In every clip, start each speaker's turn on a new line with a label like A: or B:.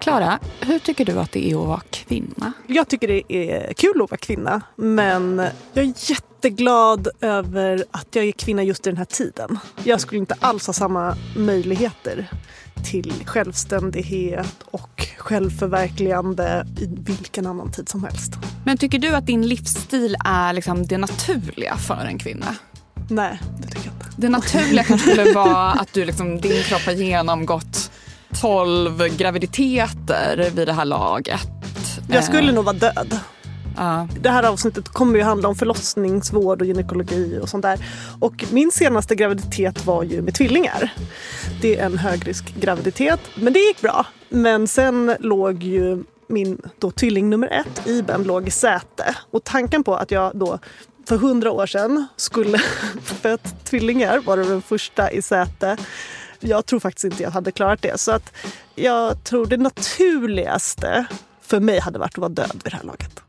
A: Klara, hur tycker du att det är att vara kvinna?
B: Jag tycker det är kul att vara kvinna, men jag är jätteglad över att jag är kvinna just i den här tiden. Jag skulle inte alls ha samma möjligheter till självständighet och självförverkligande i vilken annan tid som helst.
A: Men tycker du att din livsstil är liksom det naturliga för en kvinna?
B: Nej, det tycker jag inte.
A: Det naturliga kanske skulle vara att du liksom, din kropp har genomgått 12 graviditeter vid det här laget.
B: Jag skulle
A: Eh,
B: nog vara död.
A: ja.
B: Det här avsnittet kommer ju handla om förlossningsvård och gynekologi och sånt där. Och min senaste graviditet var ju med tvillingar. Det är en högrisk graviditet, men det gick bra. Men sen låg ju min då tvilling nummer ett, Iben, låg i säte. Och tanken på att jag då för hundra år sedan skulle fött tvillingar, var det den första i säte. Jag tror faktiskt inte jag hade klarat det. Så att jag tror det naturligaste för mig hade varit att vara död vid det här laget.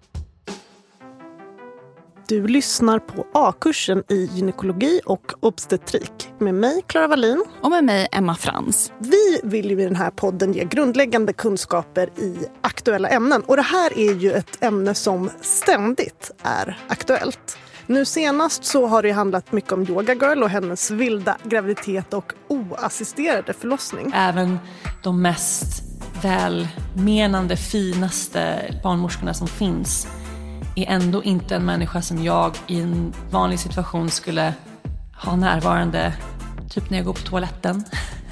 B: Du lyssnar på A-kursen i gynekologi och obstetrik med mig, Clara Wallin.
A: Och med mig Emma Frans.
B: Vi vill ju i den här podden ge grundläggande kunskaper i aktuella ämnen. Och det här är ju ett ämne som ständigt är aktuellt. Nu senast så har det handlat mycket om Yoga Girl och hennes vilda graviditet och oassisterade förlossning.
C: Även de mest välmenande, finaste barnmorskorna som finns är ändå inte en människa som jag i en vanlig situation skulle ha närvarande, typ när jag går på toaletten,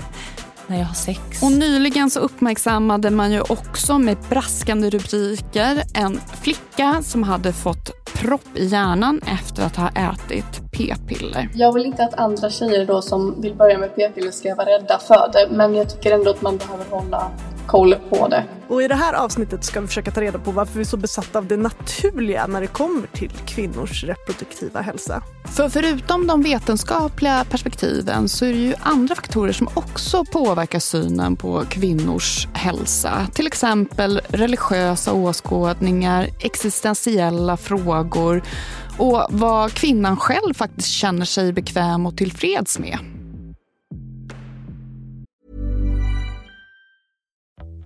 C: när jag har sex.
A: Och nyligen så uppmärksammade man ju också med braskande rubriker en flicka som hade fått propp i hjärnan efter att ha ätit p-piller.
D: Jag vill inte att andra tjejer då som vill börja med p-piller ska vara rädda för det, men jag tycker ändå att man behöver hålla koll på det.
B: Och i det här avsnittet ska vi försöka ta reda på varför vi är så besatta av det naturliga när det kommer till kvinnors reproduktiva hälsa.
A: För förutom de vetenskapliga perspektiven så är det ju andra faktorer som också påverkar synen på kvinnors hälsa. Till exempel religiösa åskådningar, existentiella frågor och vad kvinnan själv faktiskt känner sig bekväm och tillfreds med.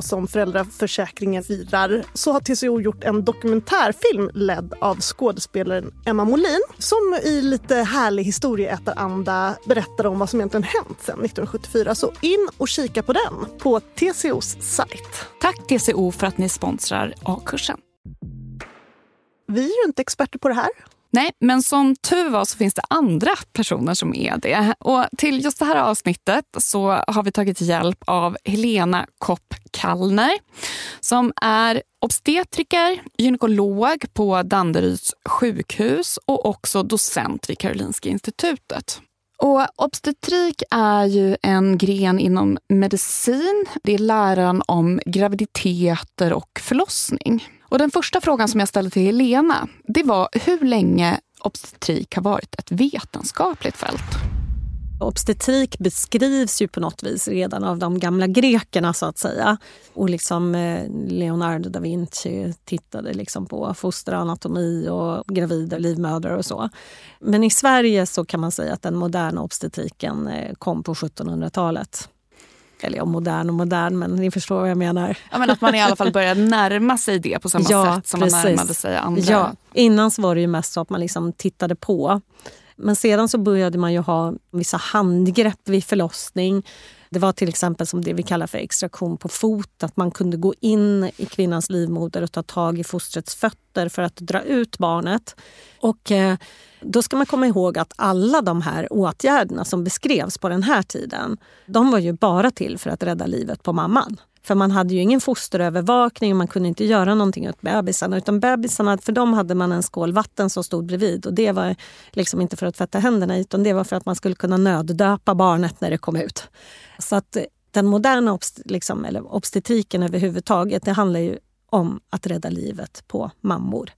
B: som föräldraförsäkringen firar så har TCO gjort en dokumentärfilm ledd av skådespelaren Emma Molin som i lite härlig historieätaranda berättar om vad som egentligen hänt sedan 1974. Så in och kika på den på TCOs sajt.
A: Tack TCO för att ni sponsrar A-kursen.
B: Vi är ju inte experter på det här.
A: Nej, men som tur var så finns det andra personer som är det. Och till just det här avsnittet så har vi tagit hjälp av Helena Kopp Kallner som är obstetriker, gynekolog på Danderyds sjukhus och också docent vid Karolinska institutet. Och obstetrik är ju en gren inom medicin. Det är läran om graviditeter och förlossning. Och den första frågan som jag ställde till Helena, det var hur länge obstetrik har varit ett vetenskapligt fält.
E: Obstetrik beskrivs ju på något vis redan av de gamla grekerna så att säga. Och liksom eh, Leonardo da Vinci tittade liksom på fosteranatomi och gravida livmödrar och så. Men i Sverige så kan man säga att den moderna obstetriken eh, kom på 1700-talet. Eller ja, modern och modern, men ni förstår vad jag menar.
A: Ja, men att man i alla fall började närma sig det på samma
E: ja,
A: sätt som
E: precis.
A: man närmade sig andra.
E: Ja, innan så var det ju mest så att man liksom tittade på. Men sedan så började man ju ha vissa handgrepp vid förlossning. Det var till exempel som det vi kallar för extraktion på fot. Att man kunde gå in i kvinnans livmoder och ta tag i fostrets fötter för att dra ut barnet. Och eh, då ska man komma ihåg att alla de här åtgärderna som beskrevs på den här tiden, de var ju bara till för att rädda livet på mamman. För man hade ju ingen fosterövervakning och man kunde inte göra någonting åt bebisarna. Utan bebisarna, för dem hade man en skål vatten som stod bredvid. Och det var liksom inte för att tvätta händerna utan det var för att man skulle kunna nöddöpa barnet när det kom ut. Så att den moderna obst liksom, eller obstetriken överhuvudtaget, det handlar ju om att rädda livet på mammor.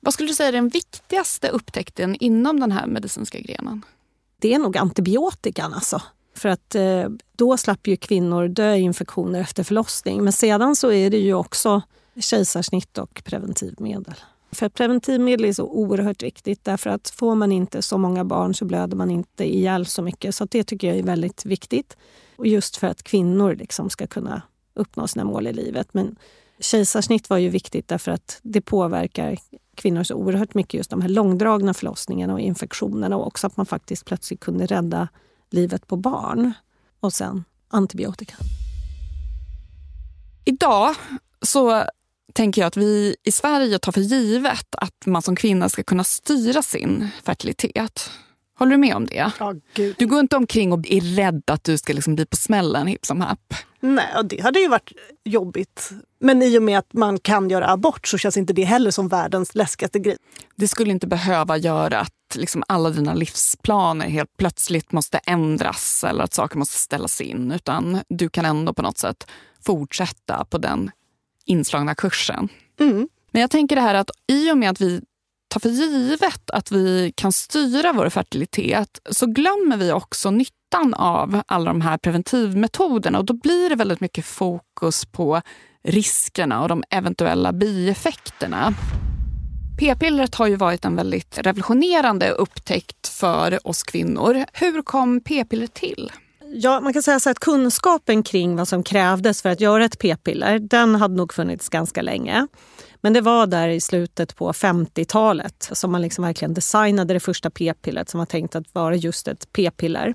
A: Vad skulle du säga är den viktigaste upptäckten inom den här medicinska grenen?
E: Det är nog antibiotikan alltså. För att eh, då slapp ju kvinnor dö i infektioner efter förlossning. Men sedan så är det ju också kejsarsnitt och preventivmedel. För preventivmedel är så oerhört viktigt därför att får man inte så många barn så blöder man inte ihjäl så mycket. Så det tycker jag är väldigt viktigt. Och just för att kvinnor liksom ska kunna uppnå sina mål i livet. Men kejsarsnitt var ju viktigt därför att det påverkar kvinnor så oerhört mycket. Just de här långdragna förlossningarna och infektionerna och också att man faktiskt plötsligt kunde rädda livet på barn. Och sen antibiotika.
A: Idag så tänker jag att vi i Sverige tar för givet att man som kvinna ska kunna styra sin fertilitet. Håller du med om det?
B: Gud.
A: Du går inte omkring och är rädd att du ska liksom bli på smällen hipp som happ.
B: Nej, och det hade ju varit jobbigt. Men i och med att man kan göra abort så känns inte det heller som världens läskigaste grej.
A: Det skulle inte behöva göra att liksom alla dina livsplaner helt plötsligt måste ändras eller att saker måste ställas in. Utan du kan ändå på något sätt fortsätta på den inslagna kursen.
B: Mm.
A: Men jag tänker det här att i och med att vi tar för givet att vi kan styra vår fertilitet så glömmer vi också nyttan av alla de här preventivmetoderna och då blir det väldigt mycket fokus på riskerna och de eventuella bieffekterna. P-pillret har ju varit en väldigt revolutionerande upptäckt för oss kvinnor. Hur kom p-pillret till?
E: Ja, man kan säga så att kunskapen kring vad som krävdes för att göra ett p-piller, den hade nog funnits ganska länge. Men det var där i slutet på 50-talet som man liksom verkligen designade det första p-pillret som var tänkt att vara just ett p-piller.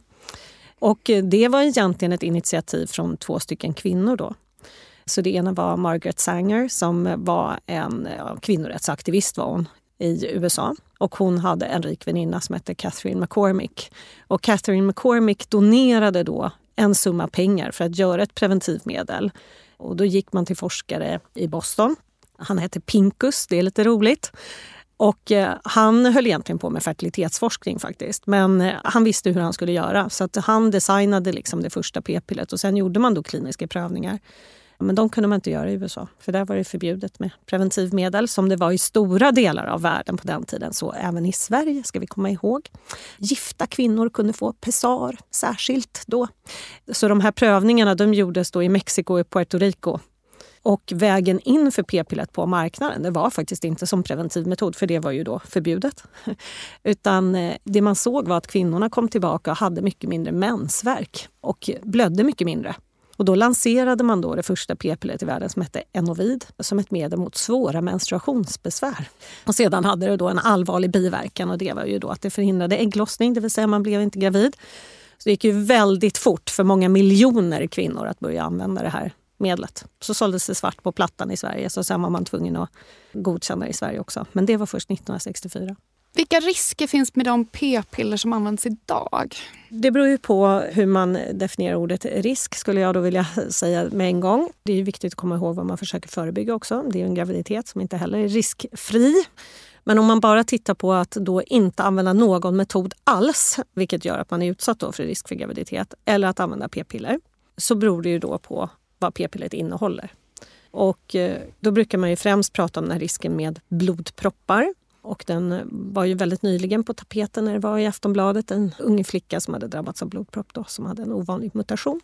E: Och eh, det var egentligen ett initiativ från två stycken kvinnor då. Så det ena var Margaret Sanger som var en kvinnorättsaktivist var hon i USA. Och hon hade en rik väninna som hette Catherine McCormick. Och Catherine McCormick donerade då en summa pengar för att göra ett preventivmedel. Och då gick man till forskare i Boston. Han hette Pinkus, det är lite roligt. Och eh, han höll egentligen på med fertilitetsforskning faktiskt. Men eh, han visste hur han skulle göra. Så att han designade liksom det första p-pillret och sen gjorde man då kliniska prövningar. Men de kunde man inte göra i USA, för där var det förbjudet med preventivmedel som det var i stora delar av världen på den tiden. Så även i Sverige, ska vi komma ihåg. Gifta kvinnor kunde få pessar särskilt då. Så de här prövningarna de gjordes då i Mexiko och Puerto Rico. Och vägen in för p-pillret på marknaden det var faktiskt inte som preventivmetod, för det var ju då förbjudet. Utan eh, det man såg var att kvinnorna kom tillbaka och hade mycket mindre mensvärk och blödde mycket mindre. Och då lanserade man då det första p-pillret i världen som hette Enovid som ett medel mot svåra menstruationsbesvär. Och sedan hade det då en allvarlig biverkan och det var ju då att det förhindrade ägglossning, det vill säga man blev inte gravid. Så det gick ju väldigt fort för många miljoner kvinnor att börja använda det här medlet. Så såldes det svart på plattan i Sverige så sen var man tvungen att godkänna det i Sverige också. Men det var först 1964.
A: Vilka risker finns med de p-piller som används idag?
E: Det beror ju på hur man definierar ordet risk skulle jag då vilja säga med en gång. Det är viktigt att komma ihåg vad man försöker förebygga också. Det är en graviditet som inte heller är riskfri. Men om man bara tittar på att då inte använda någon metod alls, vilket gör att man är utsatt då för risk för graviditet, eller att använda p-piller, så beror det ju då på vad p-pillret innehåller. Och eh, då brukar man ju främst prata om den här risken med blodproppar och den var ju väldigt nyligen på tapeten när det var i Aftonbladet. En ung flicka som hade drabbats av blodpropp då, som hade en ovanlig mutation.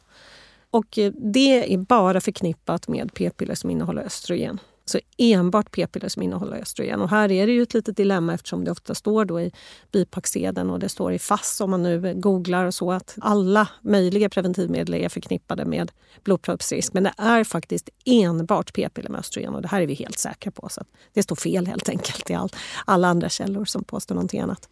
E: Och eh, det är bara förknippat med p-piller som innehåller östrogen. Så enbart p-piller som innehåller östrogen. Och här är det ju ett litet dilemma eftersom det ofta står då i bipacksedeln och det står i FASS om man nu googlar och så att alla möjliga preventivmedel är förknippade med blodproppsrisk. Men det är faktiskt enbart p-piller med östrogen och det här är vi helt säkra på. Så det står fel helt enkelt i all, alla andra källor som påstår någonting annat.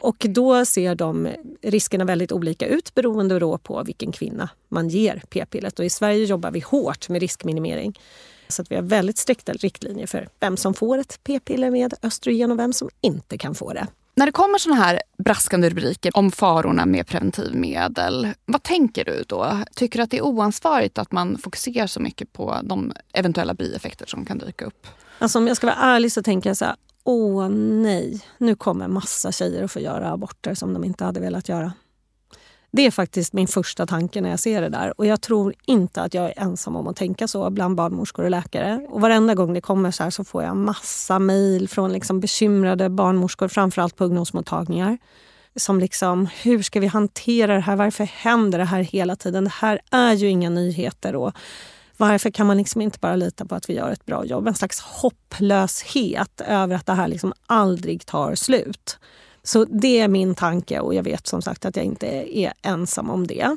E: Och då ser de riskerna väldigt olika ut beroende då på vilken kvinna man ger p-pillret. Och I Sverige jobbar vi hårt med riskminimering. Så att vi har väldigt strikta riktlinjer för vem som får ett p-piller med östrogen och vem som inte kan få det.
A: När det kommer såna här braskande rubriker om farorna med preventivmedel, vad tänker du då? Tycker du att det är oansvarigt att man fokuserar så mycket på de eventuella bieffekter som kan dyka upp?
E: Alltså om jag ska vara ärlig så tänker jag så här, åh nej, nu kommer massa tjejer att få göra aborter som de inte hade velat göra. Det är faktiskt min första tanke när jag ser det där. Och jag tror inte att jag är ensam om att tänka så bland barnmorskor och läkare. Och varenda gång det kommer så här så får jag massa mejl från liksom bekymrade barnmorskor, framförallt på ungdomsmottagningar. Som liksom, hur ska vi hantera det här? Varför händer det här hela tiden? Det här är ju inga nyheter. Och varför kan man liksom inte bara lita på att vi gör ett bra jobb? En slags hopplöshet över att det här liksom aldrig tar slut. Så det är min tanke och jag vet som sagt att jag inte är ensam om det.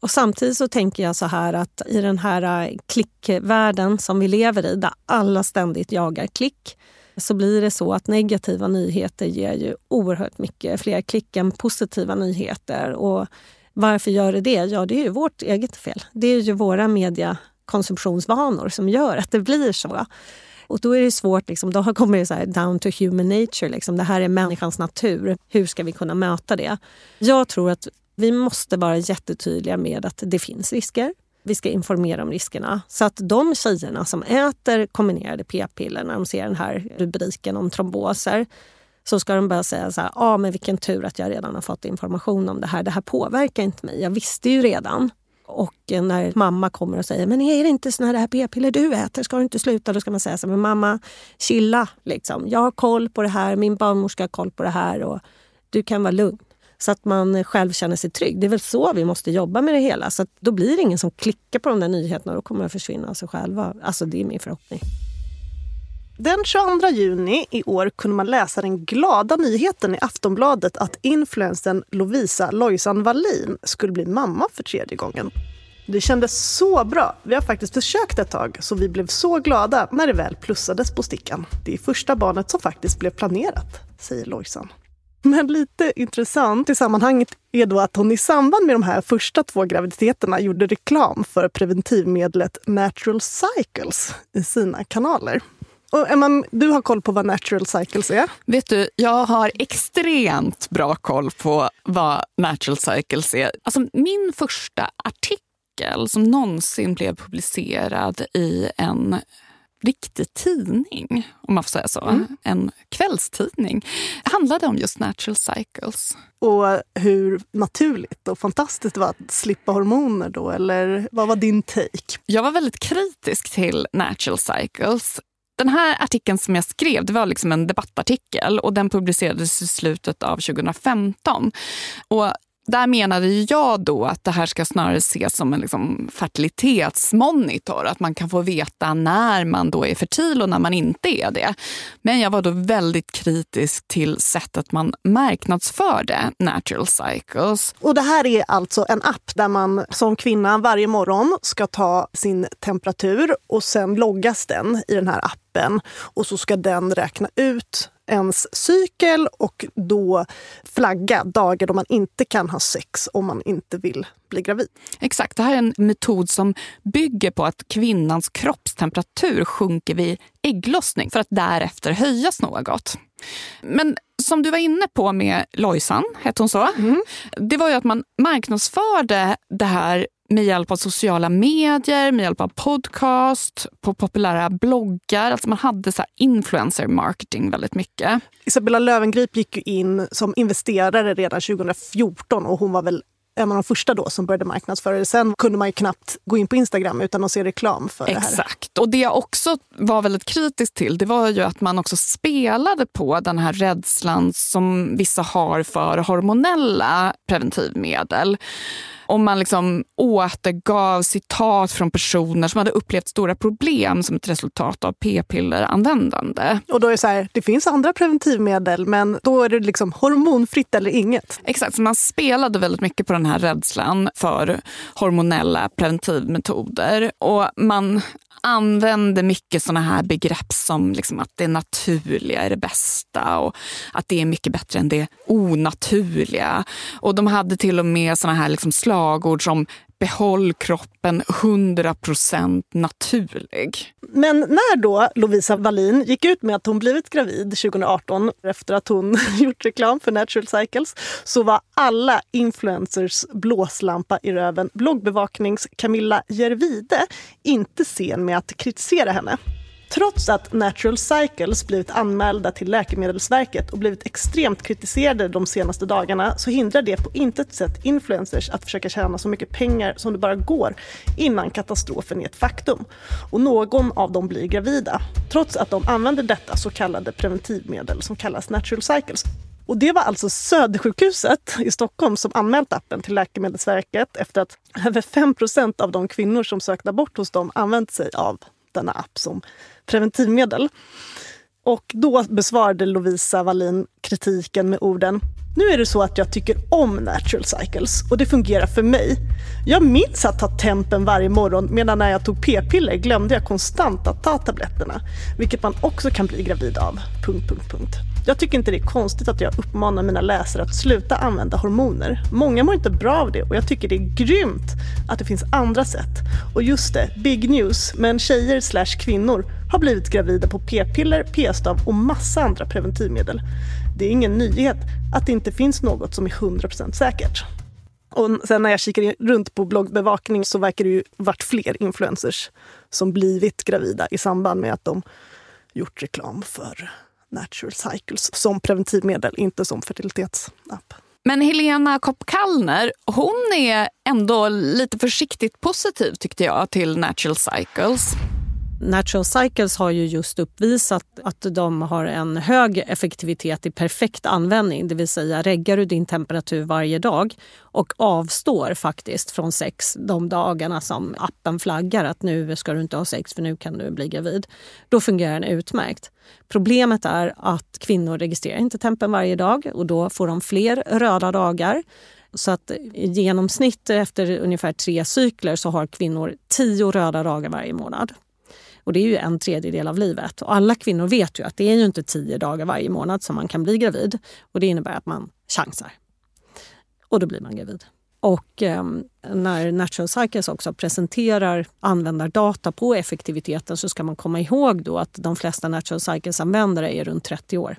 E: Och Samtidigt så tänker jag så här att i den här äh, klickvärlden som vi lever i, där alla ständigt jagar klick, så blir det så att negativa nyheter ger ju oerhört mycket fler klick än positiva nyheter. Och varför gör det det? Ja, det är ju vårt eget fel. Det är ju våra mediakonsumtionsvanor som gör att det blir så. Och då är det svårt, liksom, då kommer det så här down to human nature. Liksom. Det här är människans natur. Hur ska vi kunna möta det? Jag tror att vi måste vara jättetydliga med att det finns risker. vi ska informera om riskerna. Så att de tjejerna som äter kombinerade p-piller när de ser den här rubriken om tromboser så ska de börja säga så här, ah, men vilken tur att jag redan har fått information om det här. Det här påverkar inte mig, jag visste ju redan. Och när mamma kommer och säger, men är det inte såna här p-piller du äter, ska du inte sluta? Då ska man säga så men mamma, chilla. Liksom. Jag har koll på det här, min barnmorska har koll på det här och du kan vara lugn. Så att man själv känner sig trygg. Det är väl så vi måste jobba med det hela. Så då blir det ingen som klickar på de där nyheterna. Då kommer de försvinna av sig själva. Alltså det är min förhoppning.
B: Den 22 juni i år kunde man läsa den glada nyheten i Aftonbladet att influensen Lovisa Lojsan Wallin skulle bli mamma för tredje gången. Det kändes så bra. Vi har faktiskt försökt ett tag, så vi blev så glada när det väl plussades på stickan. Det är första barnet som faktiskt blev planerat, säger Lojsan. Men lite intressant i sammanhanget är då att hon i samband med de här första två graviditeterna gjorde reklam för preventivmedlet Natural Cycles i sina kanaler. Och Emma, du har koll på vad Natural Cycles är?
A: Vet du, jag har extremt bra koll på vad Natural Cycles är. Alltså min första artikel som någonsin blev publicerad i en riktig tidning, om man får säga så. Mm. En kvällstidning. handlade om just natural cycles.
B: Och hur naturligt och fantastiskt det var att slippa hormoner då, eller vad var din take?
A: Jag var väldigt kritisk till natural cycles. Den här artikeln som jag skrev det var liksom en debattartikel och den publicerades i slutet av 2015. Och där menade jag då att det här ska snarare ses som en liksom fertilitetsmonitor. Att man kan få veta när man då är fertil och när man inte är det. Men jag var då väldigt kritisk till sättet man marknadsförde Natural Cycles.
B: Och det här är alltså en app där man som kvinna varje morgon ska ta sin temperatur och sen loggas den i den här appen. Och så ska den räkna ut ens cykel och då flagga dagar då man inte kan ha sex om man inte vill bli gravid.
A: Exakt. Det här är en metod som bygger på att kvinnans kroppstemperatur sjunker vid ägglossning för att därefter höjas något. Men som du var inne på med Lojsan, hette hon så? Mm. Det var ju att man marknadsförde det här med hjälp av sociala medier, med hjälp av podcast, på populära bloggar. Alltså man hade så influencer marketing väldigt mycket.
B: Isabella Lövengrip gick in som investerare redan 2014 och hon var väl en av de första då som började marknadsföra det. Sen kunde man ju knappt gå in på Instagram utan att se reklam för
A: Exakt.
B: det här.
A: Exakt. Och det jag också var väldigt kritisk till det var ju att man också spelade på den här rädslan som vissa har för hormonella preventivmedel om man liksom återgav citat från personer som hade upplevt stora problem som ett resultat av p-pilleranvändande.
B: Och då är det så här, det finns andra preventivmedel men då är det liksom hormonfritt eller inget.
A: Exakt, så man spelade väldigt mycket på den här rädslan för hormonella preventivmetoder. Och man använde mycket såna här begrepp som liksom att det naturliga är det bästa och att det är mycket bättre än det onaturliga. Och de hade till och med såna här liksom slagord som behåll kroppen 100% naturlig.
B: Men när då Lovisa Wallin gick ut med att hon blivit gravid 2018 efter att hon gjort reklam för Natural Cycles så var alla influencers blåslampa i röven bloggbevaknings Camilla Gervide inte sen med att kritisera henne. Trots att Natural Cycles blivit anmälda till Läkemedelsverket och blivit extremt kritiserade de senaste dagarna så hindrar det på intet sätt influencers att försöka tjäna så mycket pengar som det bara går innan katastrofen är ett faktum. Och någon av dem blir gravida, trots att de använder detta så kallade preventivmedel som kallas Natural Cycles. Och det var alltså Södersjukhuset i Stockholm som anmält appen till Läkemedelsverket efter att över 5% av de kvinnor som sökt abort hos dem använt sig av denna app som preventivmedel. Och då besvarade Lovisa Wallin kritiken med orden nu är det så att jag tycker om natural cycles och det fungerar för mig. Jag minns att ta tempen varje morgon medan när jag tog p-piller glömde jag konstant att ta tabletterna, vilket man också kan bli gravid av. Punkt, punkt, punkt. Jag tycker inte det är konstigt att jag uppmanar mina läsare att sluta använda hormoner. Många mår inte bra av det och jag tycker det är grymt att det finns andra sätt. Och just det, big news, men tjejer slash kvinnor har blivit gravida på p-piller, p-stav och massa andra preventivmedel. Det är ingen nyhet att det inte finns något som är 100% säkert. Och sen när jag kikar runt på bloggbevakning så verkar det ju varit fler influencers som blivit gravida i samband med att de gjort reklam för Natural Cycles som preventivmedel, inte som fertilitetsapp.
A: Men Helena Kopp-Kallner, hon är ändå lite försiktigt positiv tyckte jag till Natural Cycles.
E: Natural Cycles har ju just uppvisat att de har en hög effektivitet i perfekt användning. Det vill säga reggar du din temperatur varje dag och avstår faktiskt från sex de dagarna som appen flaggar att nu ska du inte ha sex för nu kan du bli gravid. Då fungerar den utmärkt. Problemet är att kvinnor registrerar inte tempen varje dag och då får de fler röda dagar. Så att i genomsnitt efter ungefär tre cykler så har kvinnor tio röda dagar varje månad. Och det är ju en tredjedel av livet. Och alla kvinnor vet ju att det är ju inte tio dagar varje månad som man kan bli gravid. Och det innebär att man chansar. Och då blir man gravid. Och eh, när Natural Cycles också presenterar användardata på effektiviteten så ska man komma ihåg då att de flesta Natural Cycles-användare är runt 30 år.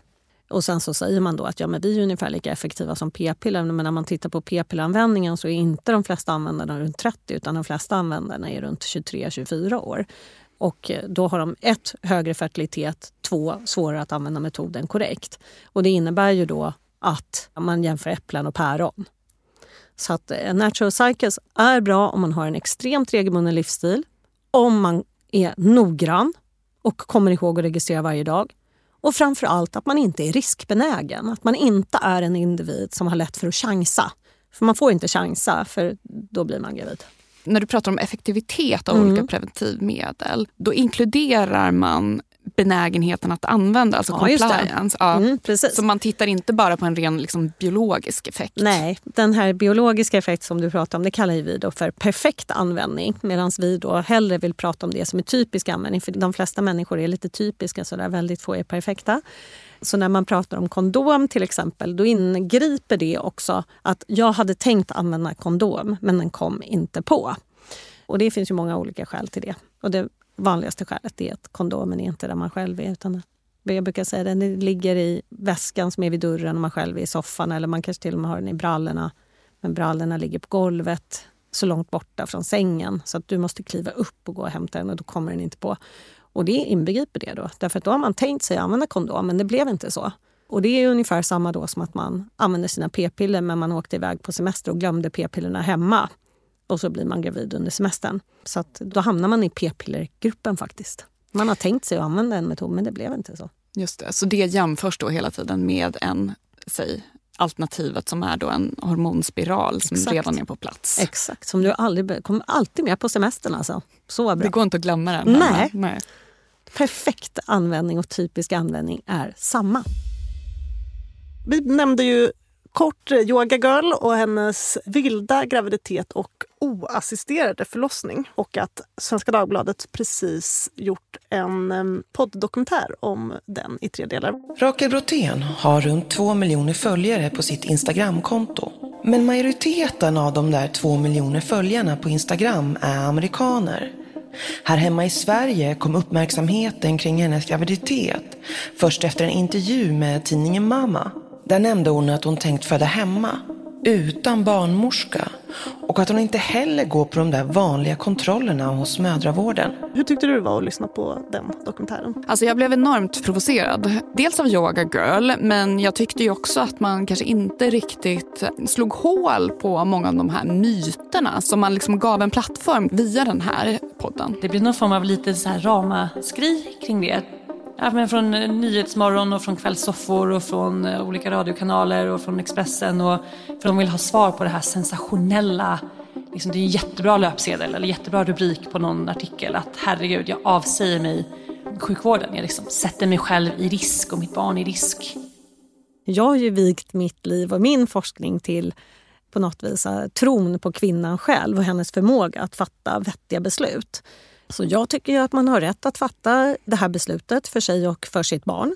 E: Och sen så säger man då att ja, men vi är ungefär lika effektiva som p-piller. Men när man tittar på p-pilleranvändningen så är inte de flesta användarna runt 30 utan de flesta användarna är runt 23-24 år. Och då har de ett, högre fertilitet, två, svårare att använda metoden korrekt. Och det innebär ju då att man jämför äpplen och päron. Så att eh, Natural Cycles är bra om man har en extremt regelbunden livsstil, om man är noggrann och kommer ihåg att registrera varje dag. Och framför allt att man inte är riskbenägen, att man inte är en individ som har lätt för att chansa. För man får inte chansa, för då blir man gravid
A: när du pratar om effektivitet av mm. olika preventivmedel, då inkluderar man benägenheten att använda, alltså ja, compliance. Ja. Mm, Så man tittar inte bara på en ren liksom, biologisk effekt?
E: Nej, den här biologiska effekten som du pratar om det kallar vi då för perfekt användning. Medan vi då hellre vill prata om det som är typisk användning. För de flesta människor är lite typiska, så där väldigt få är perfekta. Så när man pratar om kondom till exempel, då ingriper det också att jag hade tänkt använda kondom, men den kom inte på. Och det finns ju många olika skäl till det. Och det vanligaste skälet är att kondomen är inte där man själv är. Utan jag brukar säga att den ligger i väskan som är vid dörren och man själv är i soffan. Eller man kanske till och med har den i brallorna. Men brallorna ligger på golvet så långt borta från sängen så att du måste kliva upp och gå och hämta den och då kommer den inte på. Och det inbegriper det då. Därför att då har man tänkt sig använda kondom men det blev inte så. Och det är ungefär samma då som att man använder sina p-piller men man åkte iväg på semester och glömde p-pillerna hemma. Och så blir man gravid under semestern. Så att då hamnar man i p-pillergruppen faktiskt. Man har tänkt sig att använda en metod men det blev inte så.
A: Just det, så det jämförs då hela tiden med en, säg, alternativet som är då en hormonspiral som Exakt. redan är på plats.
E: Exakt, som du aldrig kommer alltid med på semestern alltså. Så bra.
A: Det går inte att glömma den.
E: Nej. Nej. Perfekt användning och typisk användning är samma.
B: Vi nämnde ju kort Yoga Girl och hennes vilda graviditet och oassisterade förlossning. Och att Svenska Dagbladet precis gjort en podddokumentär om den i tre delar.
F: Rakel Brotén har runt två miljoner följare på sitt Instagramkonto. Men majoriteten av de där två miljoner följarna på Instagram är amerikaner. Här hemma i Sverige kom uppmärksamheten kring hennes graviditet först efter en intervju med tidningen Mama. Där nämnde hon att hon tänkt föda hemma, utan barnmorska och att hon inte heller går på de där vanliga kontrollerna hos mödravården.
B: Hur tyckte du det var att lyssna på den dokumentären?
A: Alltså jag blev enormt provocerad. Dels av Yoga Girl, men jag tyckte ju också att man kanske inte riktigt slog hål på många av de här myterna som man liksom gav en plattform via den här podden.
C: Det blir någon form av lite så här ramaskri kring det. Ja, men från eh, Nyhetsmorgon och från kvällssoffor och från eh, olika radiokanaler och från Expressen. Och, för de vill ha svar på det här sensationella. Liksom, det är en jättebra löpsedel eller jättebra rubrik på någon artikel. Att herregud, jag avsäger mig sjukvården. Jag liksom sätter mig själv i risk och mitt barn i risk.
E: Jag har ju vikt mitt liv och min forskning till på något vis eh, tron på kvinnan själv och hennes förmåga att fatta vettiga beslut. Så jag tycker att man har rätt att fatta det här beslutet för sig och för sitt barn.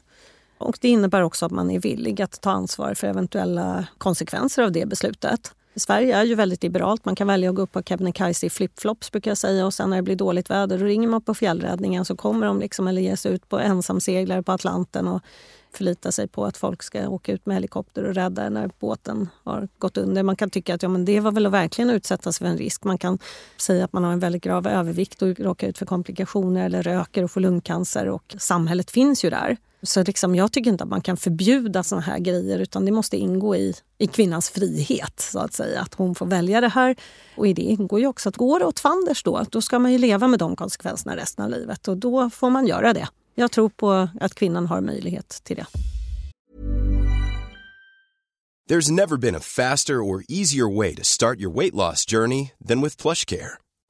E: Och Det innebär också att man är villig att ta ansvar för eventuella konsekvenser av det beslutet. Sverige är ju väldigt liberalt. Man kan välja att gå upp på Kebnekaise i flipflops brukar jag säga och sen när det blir dåligt väder då ringer man på fjällräddningen så kommer de liksom eller ger sig ut på ensamseglare på Atlanten och förlita sig på att folk ska åka ut med helikopter och rädda när båten har gått under. Man kan tycka att ja, men det var väl att verkligen utsätta sig för en risk. Man kan säga att man har en väldigt grav övervikt och råkar ut för komplikationer eller röker och får lungcancer och samhället finns ju där. Så liksom, jag tycker inte att man kan förbjuda såna här grejer utan det måste ingå i, i kvinnans frihet så att säga. Att hon får välja det här. Och i det ingår ju också att går det åt fanders då, då ska man ju leva med de konsekvenserna resten av livet och då får man göra det. Jag tror på att kvinnan har möjlighet till det.
G: There's never been a faster or easier way to start your weight loss journey than with PlushCare.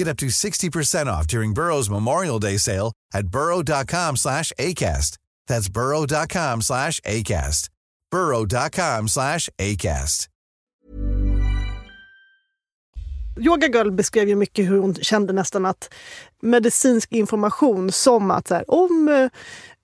H: Get up to 60% off during Burrow's Memorial Day sale at burrow.com slash ACAST. That's burrow.com slash ACAST. burrow.com slash ACAST.
B: Yoga Girl beskrev ju mycket hur hon kände nästan att medicinsk information som att så här, om eh,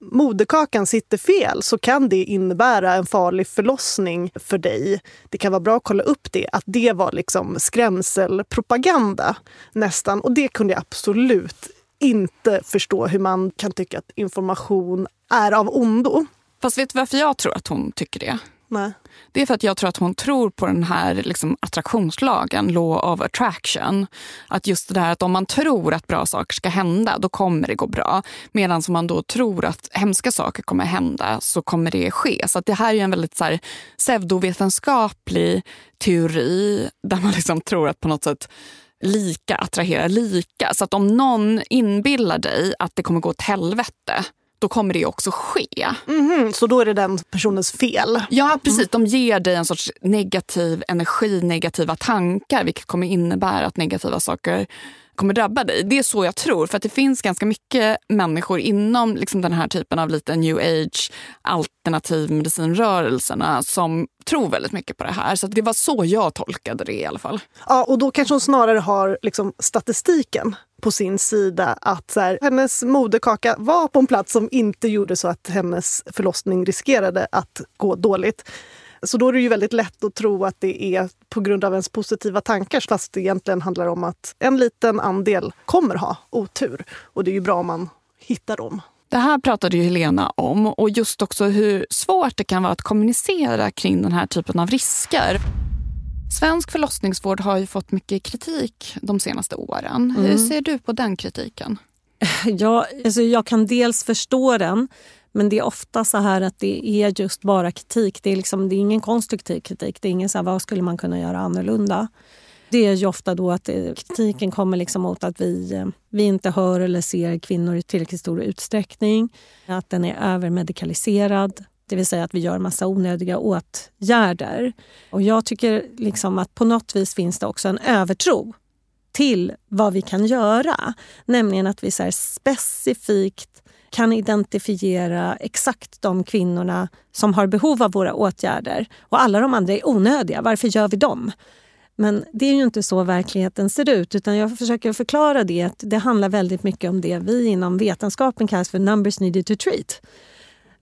B: moderkakan sitter fel så kan det innebära en farlig förlossning för dig. Det kan vara bra att kolla upp det. Att det var liksom skrämselpropaganda nästan. Och det kunde jag absolut inte förstå hur man kan tycka att information är av ondo.
A: Fast vet du varför jag tror att hon tycker det?
B: Nej.
A: Det är för att jag tror att hon tror på den här liksom, attraktionslagen, law of attraction. Att just det här att om man tror att bra saker ska hända, då kommer det gå bra. Medan om man då tror att hemska saker kommer hända, så kommer det ske. Så att det här är en väldigt så här, pseudovetenskaplig teori där man liksom tror att på något sätt lika attraherar lika. Så att om någon inbillar dig att det kommer gå åt helvete, då kommer det också ske.
B: Mhm, så då är det den personens fel?
A: Ja, precis. De ger dig en sorts negativ energi, negativa tankar vilket kommer innebära att negativa saker kommer drabba dig. Det är så jag tror. För att det finns ganska mycket människor inom liksom den här typen av lite new age alternativ medicinrörelserna som tror väldigt mycket på det här. Så det var så jag tolkade det i alla fall.
B: Ja, och då kanske hon snarare har liksom statistiken på sin sida. Att så här, hennes moderkaka var på en plats som inte gjorde så att hennes förlossning riskerade att gå dåligt. Så då är det ju väldigt lätt att tro att det är på grund av ens positiva tankar fast det egentligen handlar om att en liten andel kommer ha otur. Och det är ju bra om man hittar dem.
A: Det här pratade ju Helena om och just också hur svårt det kan vara att kommunicera kring den här typen av risker. Svensk förlossningsvård har ju fått mycket kritik de senaste åren.
E: Mm.
A: Hur ser du på den kritiken?
E: Ja, alltså jag kan dels förstå den men det är ofta så här att det är just bara kritik. Det är, liksom, det är ingen konstruktiv kritik. Det är ingen så här, vad skulle man kunna göra annorlunda? Det är ju ofta då att det, kritiken kommer liksom mot att vi, eh, vi inte hör eller ser kvinnor i tillräckligt stor utsträckning. Att den är övermedikaliserad. Det vill säga att vi gör massa onödiga åtgärder. Och jag tycker liksom att på något vis finns det också en övertro till vad vi kan göra. Nämligen att vi så specifikt kan identifiera exakt de kvinnorna som har behov av våra åtgärder. Och alla de andra är onödiga. Varför gör vi dem? Men det är ju inte så verkligheten ser ut. utan Jag försöker förklara det. att Det handlar väldigt mycket om det vi inom vetenskapen kallar för numbers needed to treat.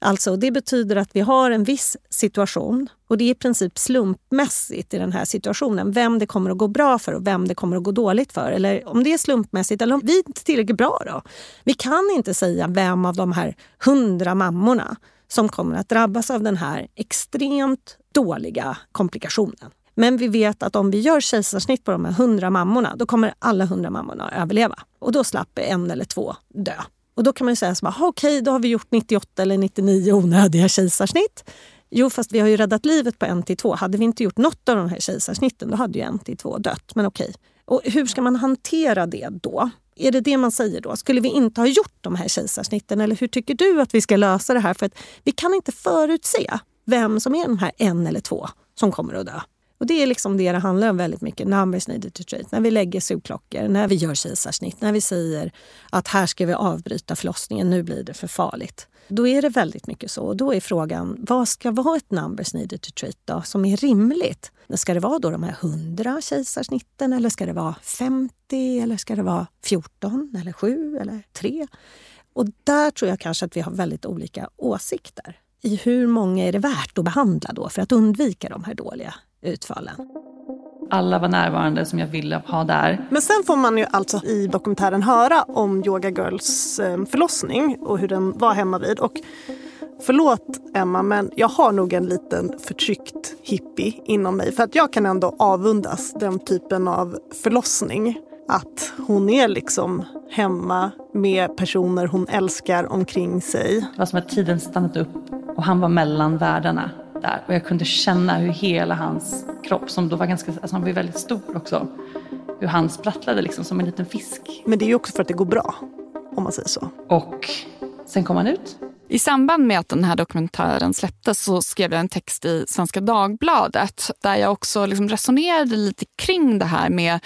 E: Alltså, det betyder att vi har en viss situation och det är i princip slumpmässigt i den här situationen vem det kommer att gå bra för och vem det kommer att gå dåligt för. Eller om det är slumpmässigt eller om vi inte är tillräckligt bra. Då. Vi kan inte säga vem av de här hundra mammorna som kommer att drabbas av den här extremt dåliga komplikationen. Men vi vet att om vi gör kejsarsnitt på de här hundra mammorna, då kommer alla hundra mammorna att överleva. Och då slapp en eller två dö. Och då kan man säga så okej, okay, då har vi gjort 98 eller 99 onödiga kejsarsnitt. Jo, fast vi har ju räddat livet på en till två. Hade vi inte gjort något av de här kejsarsnitten, då hade ju en till två dött. Men okej. Okay. Och hur ska man hantera det då? Är det det man säger då? Skulle vi inte ha gjort de här kejsarsnitten? Eller hur tycker du att vi ska lösa det här? För att vi kan inte förutse vem som är de här en eller två som kommer att dö. Och det är liksom det det handlar om väldigt mycket. Numbers needed to treat. När vi lägger sugklockor, när vi gör kejsarsnitt, när vi säger att här ska vi avbryta förlossningen, nu blir det för farligt. Då är det väldigt mycket så. Och då är frågan, vad ska vara ett numbers needed to treat då, som är rimligt? Ska det vara då de här 100 kejsarsnitten eller ska det vara 50 eller ska det vara 14 eller 7 eller 3? Och där tror jag kanske att vi har väldigt olika åsikter i hur många är det värt att behandla då för att undvika de här dåliga utfallen.
C: Alla var närvarande som jag ville ha där.
B: Men sen får man ju alltså i dokumentären höra om Yoga Girls eh, förlossning och hur den var hemma vid. Och förlåt Emma, men jag har nog en liten förtryckt hippie inom mig. För att jag kan ändå avundas den typen av förlossning. Att hon är liksom hemma med personer hon älskar omkring sig.
C: Det var som att tiden stannat upp och han var mellan världarna där. Och jag kunde känna hur hela hans kropp, som då var ganska, alltså han var ju väldigt stor också, hur han sprattlade liksom som en liten fisk.
B: Men det är ju också för att det går bra, om man säger så.
C: Och sen kom han ut.
A: I samband med att den här dokumentären släpptes så skrev jag en text i Svenska Dagbladet där jag också liksom resonerade lite kring det här med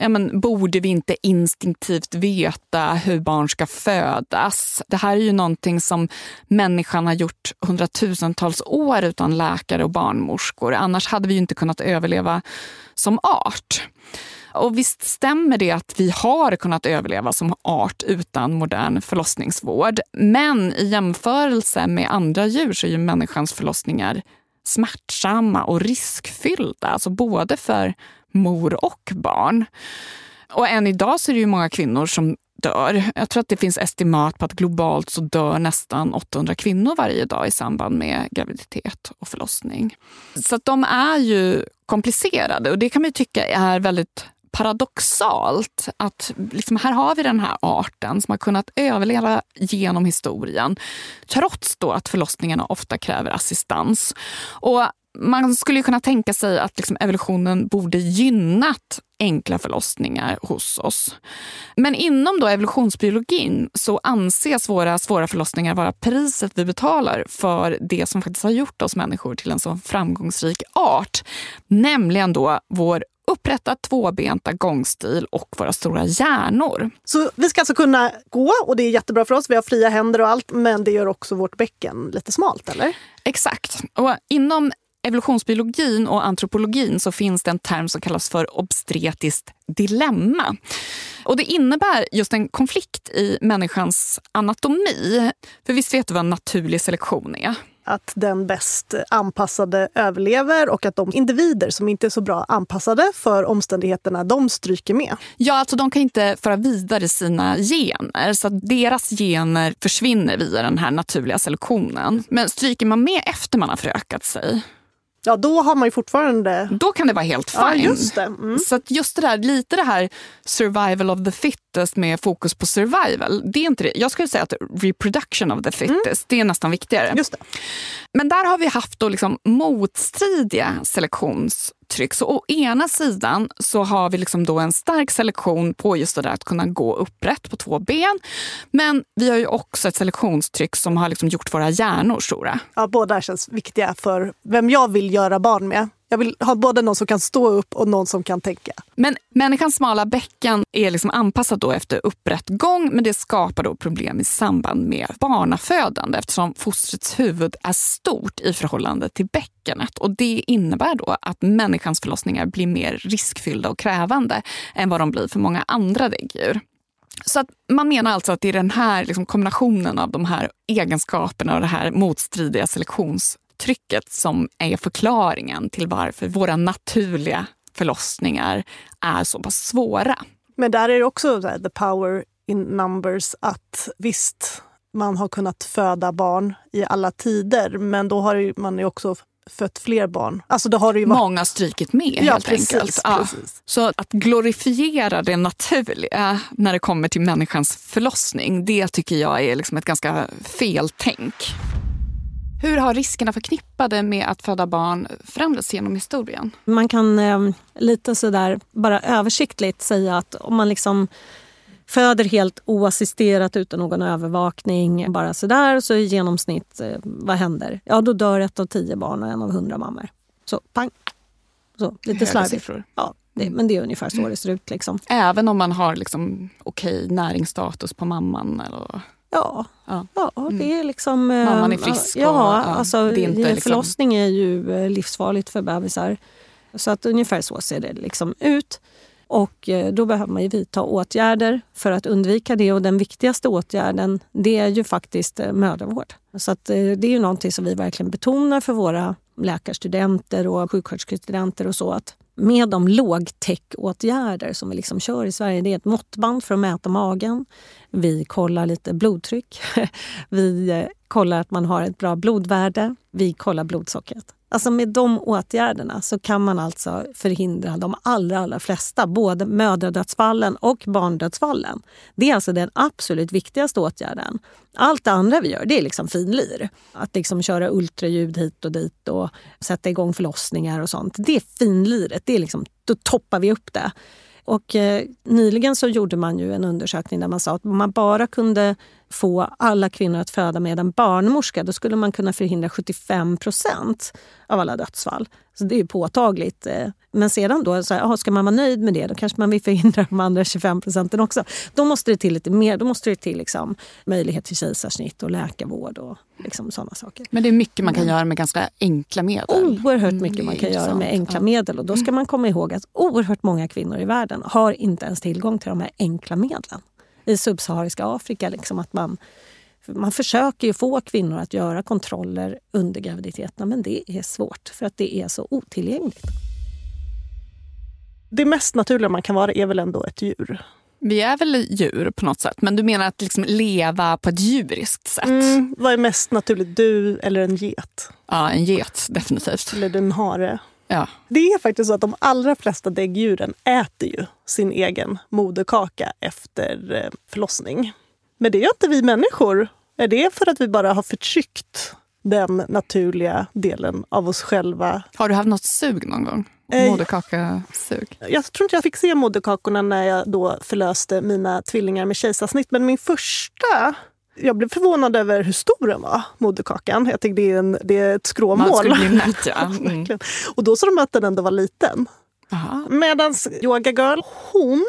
A: ja, men, borde vi inte instinktivt veta hur barn ska födas? Det här är ju någonting som människan har gjort hundratusentals år utan läkare och barnmorskor. Annars hade vi inte kunnat överleva som art. Och visst stämmer det att vi har kunnat överleva som art utan modern förlossningsvård. Men i jämförelse med andra djur så är ju människans förlossningar smärtsamma och riskfyllda. Alltså både för mor och barn. Och än idag så är det ju många kvinnor som dör. Jag tror att det finns estimat på att globalt så dör nästan 800 kvinnor varje dag i samband med graviditet och förlossning. Så att de är ju komplicerade och det kan man ju tycka är väldigt paradoxalt att liksom här har vi den här arten som har kunnat överleva genom historien trots då att förlossningarna ofta kräver assistans. Och man skulle kunna tänka sig att liksom evolutionen borde gynnat enkla förlossningar hos oss. Men inom då evolutionsbiologin så anses våra svåra förlossningar vara priset vi betalar för det som faktiskt har gjort oss människor till en så framgångsrik art. Nämligen då vår upprätta tvåbenta gångstil och våra stora hjärnor.
B: Så vi ska alltså kunna gå och det är jättebra för oss. Vi har fria händer och allt, men det gör också vårt bäcken lite smalt, eller?
A: Exakt. Och inom evolutionsbiologin och antropologin så finns det en term som kallas för obstetriskt dilemma. Och det innebär just en konflikt i människans anatomi. För visst vet du vad naturlig selektion är?
B: att den bäst anpassade överlever och att de individer som inte är så bra anpassade för omständigheterna, de stryker med.
A: Ja, alltså de kan inte föra vidare sina gener så att deras gener försvinner via den här naturliga selektionen. Men stryker man med efter man har förökat sig
B: Ja, då har man ju fortfarande...
A: Då kan det vara helt fine. Ja,
B: just det. Mm.
A: Så att just det där, lite det här survival of the fittest med fokus på survival. Det är inte det. Jag skulle säga att reproduction of the fittest, mm. det är nästan viktigare.
B: Just det.
A: Men där har vi haft då liksom motstridiga selektions uttryck. Så å ena sidan så har vi liksom då en stark selektion på just det där att kunna gå upprätt på två ben. Men vi har ju också ett selektionstryck som har liksom gjort våra hjärnor stora.
B: Ja, båda känns viktiga för vem jag vill göra barn med. Jag vill ha både någon som kan stå upp och någon som kan tänka.
A: Men människans smala bäcken är liksom anpassat då efter upprätt gång men det skapar då problem i samband med barnafödande eftersom fostrets huvud är stort i förhållande till bäckenet. Och det innebär då att människans förlossningar blir mer riskfyllda och krävande än vad de blir för många andra däggdjur. Så att man menar alltså att det är den här liksom, kombinationen av de här egenskaperna och det här motstridiga selektions selektionstrycket som är förklaringen till varför våra naturliga förlossningar är så pass svåra.
B: Men där är det också the power in numbers att visst, man har kunnat föda barn i alla tider men då har man ju också fött fler barn. Alltså då har det varit...
A: Många strykit med
B: ja,
A: helt
B: precis,
A: enkelt. Ja.
B: Precis.
A: Så att glorifiera det naturliga när det kommer till människans förlossning, det tycker jag är liksom ett ganska feltänk. Hur har riskerna förknippade med att föda barn förändrats genom historien?
E: Man kan eh, lite sådär bara översiktligt säga att om man liksom föder helt oassisterat utan någon övervakning, bara sådär, så i genomsnitt, eh, vad händer? Ja, då dör ett av tio barn och en av hundra mammor. Så pang! Så, lite slarvigt. Ja, det, men det är ungefär så det ser ut. Liksom.
A: Även om man har liksom, okej näringsstatus på mamman? Eller?
E: Ja, ja. ja det är liksom... eh,
A: Mamman är frisk och-
E: Ja,
A: ja,
E: alltså,
A: det är inte liksom-
E: förlossning är ju eh, livsfarligt för bebisar. Så att ungefär så ser det liksom ut. Och eh, då behöver man ju vidta åtgärder för att undvika det. Och den viktigaste åtgärden det är ju faktiskt mödravård. Så att, det är ju någonting som vi verkligen betonar för våra läkarstudenter och sjuksköterskestudenter och så. Att med de lågtech-åtgärder som vi liksom kör i Sverige, det är ett måttband för att mäta magen. Vi kollar lite blodtryck. Vi eh, kollar att man har ett bra blodvärde. Vi kollar blodsockret. Alltså med de åtgärderna så kan man alltså förhindra de allra, allra flesta, både mödradödsfallen och barndödsfallen. Det är alltså den absolut viktigaste åtgärden. Allt det andra vi gör det är liksom finlir. Att liksom köra ultraljud hit och dit och sätta igång förlossningar och sånt. Det är finliret. Det är liksom, då toppar vi upp det. Och eh, nyligen så gjorde man ju en undersökning där man sa att om man bara kunde få alla kvinnor att föda med en barnmorska då skulle man kunna förhindra 75 procent av alla dödsfall. Så det är ju påtagligt. eh. Men sedan då, så här, aha, ska man vara nöjd med det då kanske man vill förhindra de andra 25 procenten också. Då måste det till lite mer. Då måste det till liksom, möjlighet till kejsarsnitt och läkarvård och liksom sådana saker.
A: Men det är mycket man kan göra med ganska enkla medel.
E: Oerhört mycket man kan göra med enkla medel. Och då ska man komma ihåg att oerhört många kvinnor i världen har inte ens tillgång till de här enkla medlen. I subsahariska Afrika, liksom att man, man försöker ju få kvinnor att göra kontroller under graviditeterna men det är svårt för att det är så otillgängligt.
B: Det mest naturliga man kan vara är väl ändå ett djur.
A: Vi är väl djur på något sätt, men du menar att liksom leva på ett djuriskt sätt?
B: Mm, vad är mest naturligt? Du eller en get?
A: Ja, en get definitivt.
B: Eller en hare?
A: Ja.
B: Det är faktiskt så att de allra flesta däggdjuren äter ju sin egen moderkaka efter eh, förlossning. Men det gör inte vi människor. Är det för att vi bara har förtryckt den naturliga delen av oss själva?
A: Har du haft något sug någon gång?
B: Eh,
A: Moderkakasug?
B: Jag tror inte jag fick se moderkakorna när jag då förlöste mina tvillingar med kejsarsnitt. Men min första... Jag blev förvånad över hur stor den var, moderkakan. Jag tänkte det är, en, det är ett skråmål.
A: Man skulle bli nöjd, ja. Mm.
B: Och då sa de att den ändå var liten. Medan Yoga Girl, hon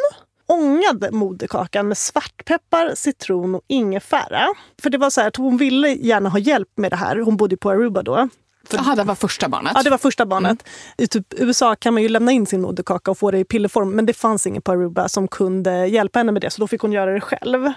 B: ångade moderkakan med svartpeppar, citron och ingefära. För det var så här att hon ville gärna ha hjälp med det här. Hon bodde på Aruba då.
A: Jaha, det var första barnet?
B: Ja, det var första barnet. I typ USA kan man ju lämna in sin moderkaka och få det i pillerform. Men det fanns ingen på Aruba som kunde hjälpa henne med det. Så då fick hon göra det själv.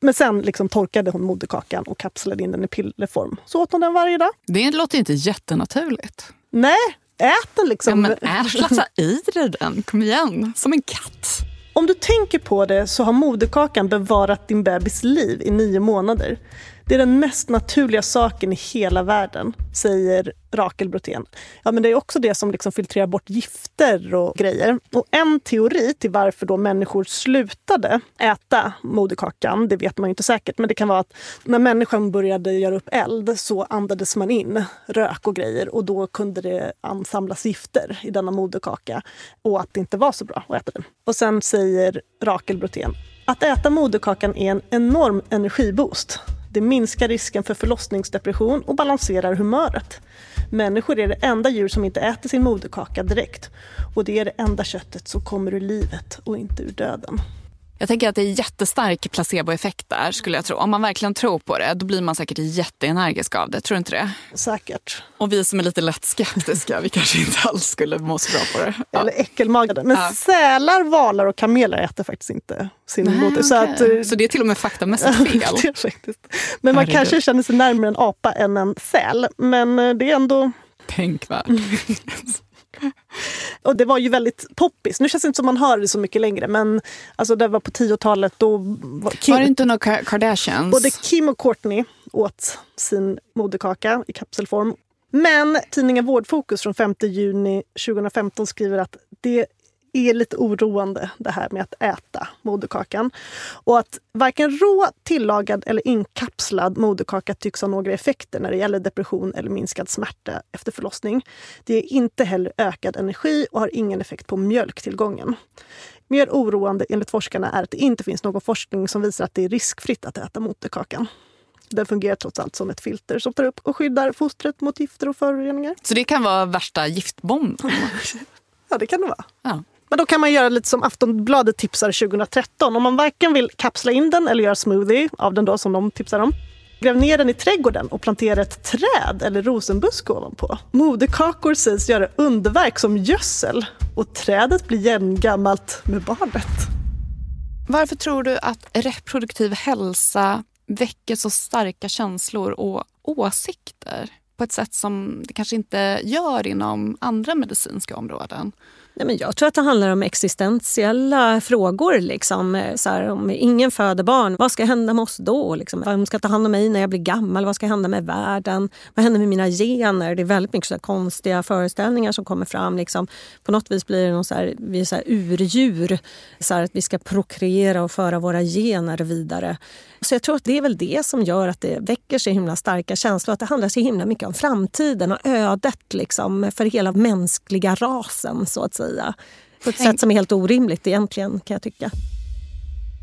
B: Men sen liksom torkade hon moderkakan och kapslade in den i pillerform. Så åt hon den varje dag.
A: Det låter inte jättenaturligt.
B: Nej, ät den liksom.
A: Ja, men ät, slafsa i dig den. Kom igen, som en katt.
B: Om du tänker på det så har moderkakan bevarat din bebis liv i nio månader. Det är den mest naturliga saken i hela världen, säger Rakel Brotén. Ja, men det är också det som liksom filtrerar bort gifter och grejer. Och en teori till varför då människor slutade äta moderkakan, det vet man ju inte säkert, men det kan vara att när människan började göra upp eld så andades man in rök och grejer och då kunde det ansamlas gifter i denna moderkaka och att det inte var så bra att äta den. Och sen säger Rakel Brotén att äta moderkakan är en enorm energiboost. Det minskar risken för förlossningsdepression och balanserar humöret. Människor är det enda djur som inte äter sin moderkaka direkt. Och det är det enda köttet som kommer ur livet och inte ur döden.
A: Jag tänker att det är jättestark placeboeffekt där skulle jag tro. Om man verkligen tror på det, då blir man säkert jätteenergisk av det. Tror du inte det?
B: Säkert.
A: Och vi som är lite lätt skeptiska, vi kanske inte alls skulle må så bra på det.
B: Ja. Eller äckelmagade. Men ja. sälar, valar och kameler äter faktiskt inte sin
A: Nej,
B: moder.
A: Så, att, eh, så det är till och med faktamässigt fel?
B: det är faktiskt. Men man kanske känner sig närmare en apa än en säl. Men eh, det är ändå...
A: Tänkvärt.
B: Och det var ju väldigt poppis. Nu känns det inte som man hör det så mycket längre men alltså det var på 10-talet då
A: var, Kim, var det inte några Kardashians?
B: Både Kim och Courtney åt sin moderkaka i kapselform. Men tidningen Vårdfokus från 5 juni 2015 skriver att det är lite oroande det här med att äta moderkakan. Och att varken rå, tillagad eller inkapslad moderkaka tycks ha några effekter när det gäller depression eller minskad smärta efter förlossning. Det ger inte heller ökad energi och har ingen effekt på mjölktillgången. Mer oroande enligt forskarna är att det inte finns någon forskning som visar att det är riskfritt att äta moderkakan. Den fungerar trots allt som ett filter som tar upp och skyddar fostret mot gifter och föroreningar.
A: Så det kan vara värsta giftbomben?
B: ja, det kan det vara.
A: Ja.
B: Men då kan man göra lite som Aftonbladet tipsade 2013. Om man varken vill kapsla in den eller göra smoothie av den då som de tipsar om. Gräv ner den i trädgården och plantera ett träd eller rosenbuske ovanpå. Moderkakor sägs göra underverk som gödsel och trädet blir jämngammalt med barnet.
A: Varför tror du att reproduktiv hälsa väcker så starka känslor och åsikter på ett sätt som det kanske inte gör inom andra medicinska områden?
E: Nej, men jag tror att det handlar om existentiella frågor. Liksom. Eh, så här, om ingen föder barn, vad ska hända med oss då? Liksom, vem ska ta hand om mig när jag blir gammal? Vad ska hända med världen? Vad händer med mina gener? Det är väldigt mycket så konstiga föreställningar som kommer fram. Liksom. På något vis blir det någon så här, vi är så här urdjur. Så här, att vi ska prokreera och föra våra gener vidare. Så jag tror att det är väl det som gör att det väcker så himla starka känslor. Att det handlar så himla mycket om framtiden och ödet liksom, för hela mänskliga rasen. så att säga. På ett sätt som är helt orimligt egentligen kan jag tycka.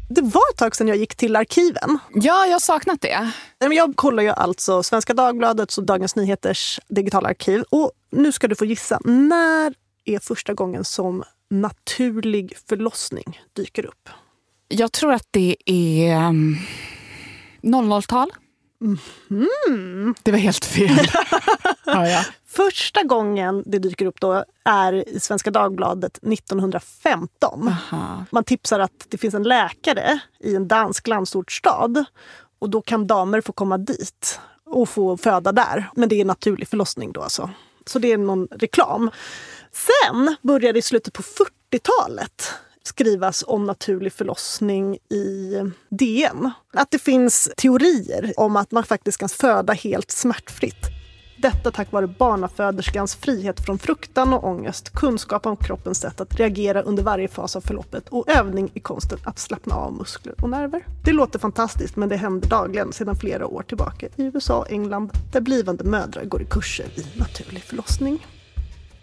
B: Det var ett tag sedan jag gick till arkiven.
A: Ja, jag har saknat det.
B: Jag kollar ju alltså Svenska Dagbladets och Dagens Nyheters digitala arkiv. Och nu ska du få gissa. När är första gången som naturlig förlossning dyker upp?
A: Jag tror att det är 00-tal.
B: Mm.
A: Det var helt fel.
B: ja, ja. Första gången det dyker upp då är i Svenska Dagbladet 1915.
A: Aha.
B: Man tipsar att det finns en läkare i en dansk landsortsstad. Och då kan damer få komma dit och få föda där. Men det är naturlig förlossning då alltså. Så det är någon reklam. Sen börjar det i slutet på 40-talet skrivas om naturlig förlossning i DN. Att det finns teorier om att man faktiskt kan föda helt smärtfritt. Detta tack vare barnaföderskans frihet från fruktan och ångest, kunskap om kroppens sätt att reagera under varje fas av förloppet och övning i konsten att slappna av muskler och nerver. Det låter fantastiskt men det händer dagligen sedan flera år tillbaka i USA och England där blivande mödrar går i kurser i naturlig förlossning.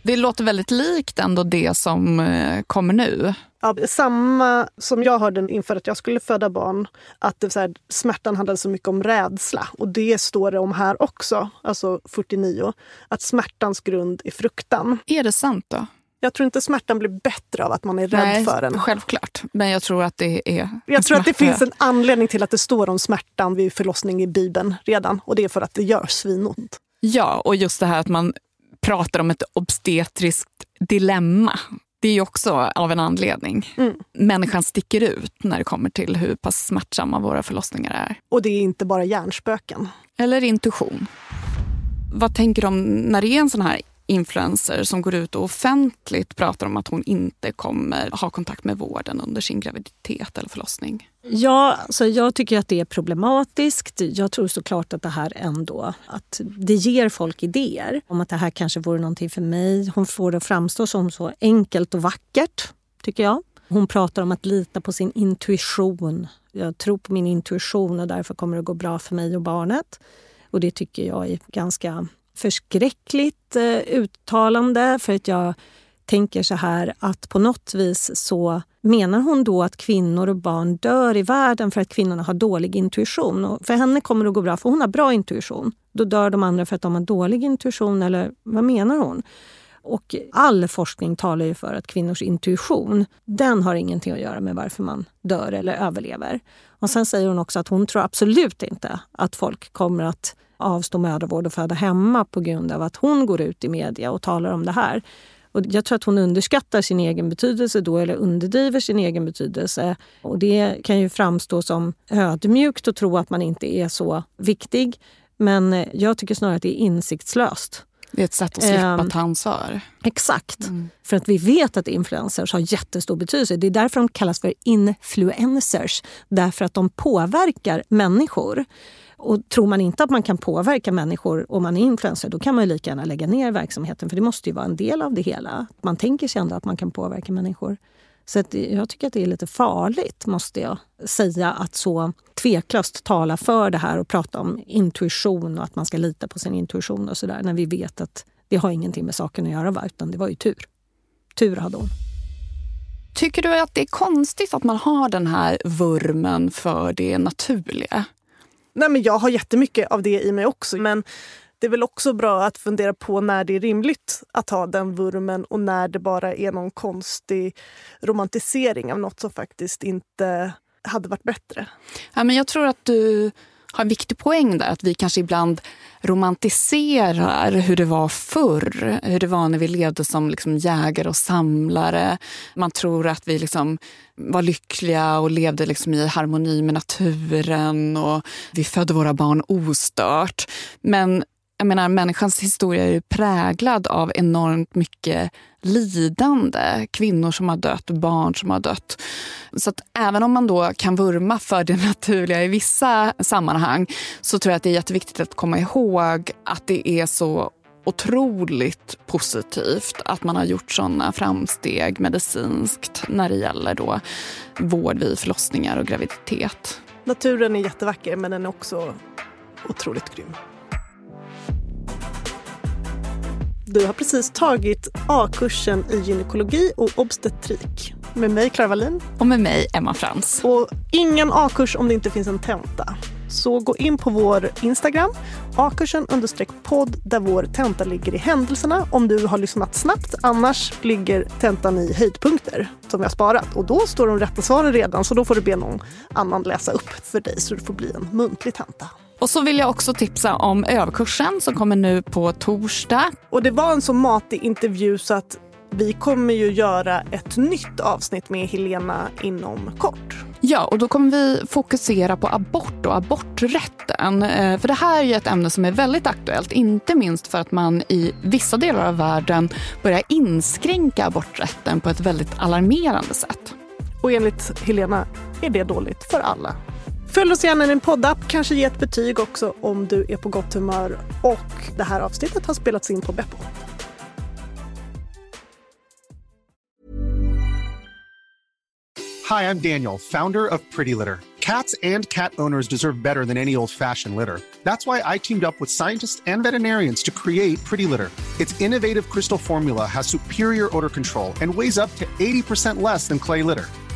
A: Det låter väldigt likt ändå det som eh, kommer nu.
B: Ja, samma som jag hörde inför att jag skulle föda barn. Att det så här, smärtan handlade så mycket om rädsla. Och det står det om här också, alltså 49. Att smärtans grund är fruktan.
A: Är det sant då?
B: Jag tror inte smärtan blir bättre av att man är rädd
A: Nej,
B: för den.
A: Självklart. Men jag tror att det är...
B: Jag tror att det finns en anledning till att det står om smärtan vid förlossning i Bibeln redan. Och det är för att det gör svinont.
A: Ja, och just det här att man pratar om ett obstetriskt dilemma. Det är ju också av en anledning.
B: Mm.
A: Människan sticker ut när det kommer till hur pass smärtsamma våra förlossningar är.
B: Och det är inte bara hjärnspöken.
A: Eller intuition. Vad tänker du om när det är en sån här influencer som går ut och offentligt pratar om att hon inte kommer ha kontakt med vården under sin graviditet eller förlossning?
E: Ja, så jag tycker att det är problematiskt. Jag tror såklart att det här ändå att det ger folk idéer om att det här kanske vore någonting för mig. Hon får det att framstå som så enkelt och vackert, tycker jag. Hon pratar om att lita på sin intuition. Jag tror på min intuition och därför kommer det gå bra för mig och barnet. Och det tycker jag är ganska förskräckligt eh, uttalande för att jag tänker så här att på något vis så menar hon då att kvinnor och barn dör i världen för att kvinnorna har dålig intuition. Och för henne kommer det att gå bra för hon har bra intuition. Då dör de andra för att de har dålig intuition eller vad menar hon? Och all forskning talar ju för att kvinnors intuition, den har ingenting att göra med varför man dör eller överlever. Och sen säger hon också att hon tror absolut inte att folk kommer att avstå mödravård och föda hemma på grund av att hon går ut i media och talar om det här. Och jag tror att hon underskattar sin egen betydelse då, eller underdriver sin egen betydelse. Och det kan ju framstå som ödmjukt att tro att man inte är så viktig. Men jag tycker snarare att det är insiktslöst.
A: Det är ett sätt att slippa um, ta ansvar.
E: Exakt. Mm. För att vi vet att influencers har jättestor betydelse. Det är därför de kallas för influencers. Därför att de påverkar människor. Och tror man inte att man kan påverka människor om man är influencer, då kan man lika gärna lägga ner verksamheten. För det måste ju vara en del av det hela. Man tänker sig ändå att man kan påverka människor. Så att jag tycker att det är lite farligt, måste jag säga, att så tveklöst tala för det här och prata om intuition och att man ska lita på sin intuition och sådär, när vi vet att det har ingenting med saken att göra, utan det var ju tur. Tur hade hon.
A: Tycker du att det är konstigt att man har den här vurmen för det naturliga?
B: Nej, men jag har jättemycket av det i mig också. Men det är väl också bra att fundera på när det är rimligt att ha den vurmen och när det bara är någon konstig romantisering av något som faktiskt inte hade varit bättre.
A: Ja, men jag tror att du har en viktig poäng där. Att vi kanske ibland romantiserar hur det var förr. Hur det var när vi levde som liksom jägare och samlare. Man tror att vi liksom var lyckliga och levde liksom i harmoni med naturen. och Vi födde våra barn ostört. Men jag menar, människans historia är präglad av enormt mycket lidande. Kvinnor som har dött, barn som har dött. Så att även om man då kan vurma för det naturliga i vissa sammanhang så tror jag att det är jätteviktigt att komma ihåg att det är så otroligt positivt att man har gjort såna framsteg medicinskt när det gäller då vård vid förlossningar och graviditet.
B: Naturen är jättevacker men den är också otroligt grym. Du har precis tagit A-kursen i gynekologi och obstetrik med mig, Clara Wallin.
A: Och med mig, Emma Frans.
B: Och ingen A-kurs om det inte finns en tenta. Så gå in på vår Instagram, akursen podd, där vår tenta ligger i händelserna om du har lyssnat snabbt. Annars ligger tentan i höjdpunkter som vi har sparat. Och då står de rätta svaren redan, så då får du be någon annan läsa upp för dig så det får bli en muntlig tenta.
A: Och så vill jag också tipsa om överkursen som kommer nu på torsdag.
B: Och det var en så matig intervju så att vi kommer ju göra ett nytt avsnitt med Helena inom kort.
A: Ja, och då kommer vi fokusera på abort och aborträtten. Eh, för det här är ju ett ämne som är väldigt aktuellt, inte minst för att man i vissa delar av världen börjar inskränka aborträtten på ett väldigt alarmerande sätt.
B: Och enligt Helena är det dåligt för alla. Följ oss gärna i din poddapp, kanske ge ett betyg också om du är på gott humör. Och det här avsnittet har spelats in på Beppo.
I: Hi, I'm Daniel, founder of Pretty Litter. Cats and cat owners deserve better than any old-fashioned litter. That's why I teamed up with scientists and veterinarians to create Pretty Litter. Its innovative crystal formula has superior odor control and weighs up to 80% less than clay litter.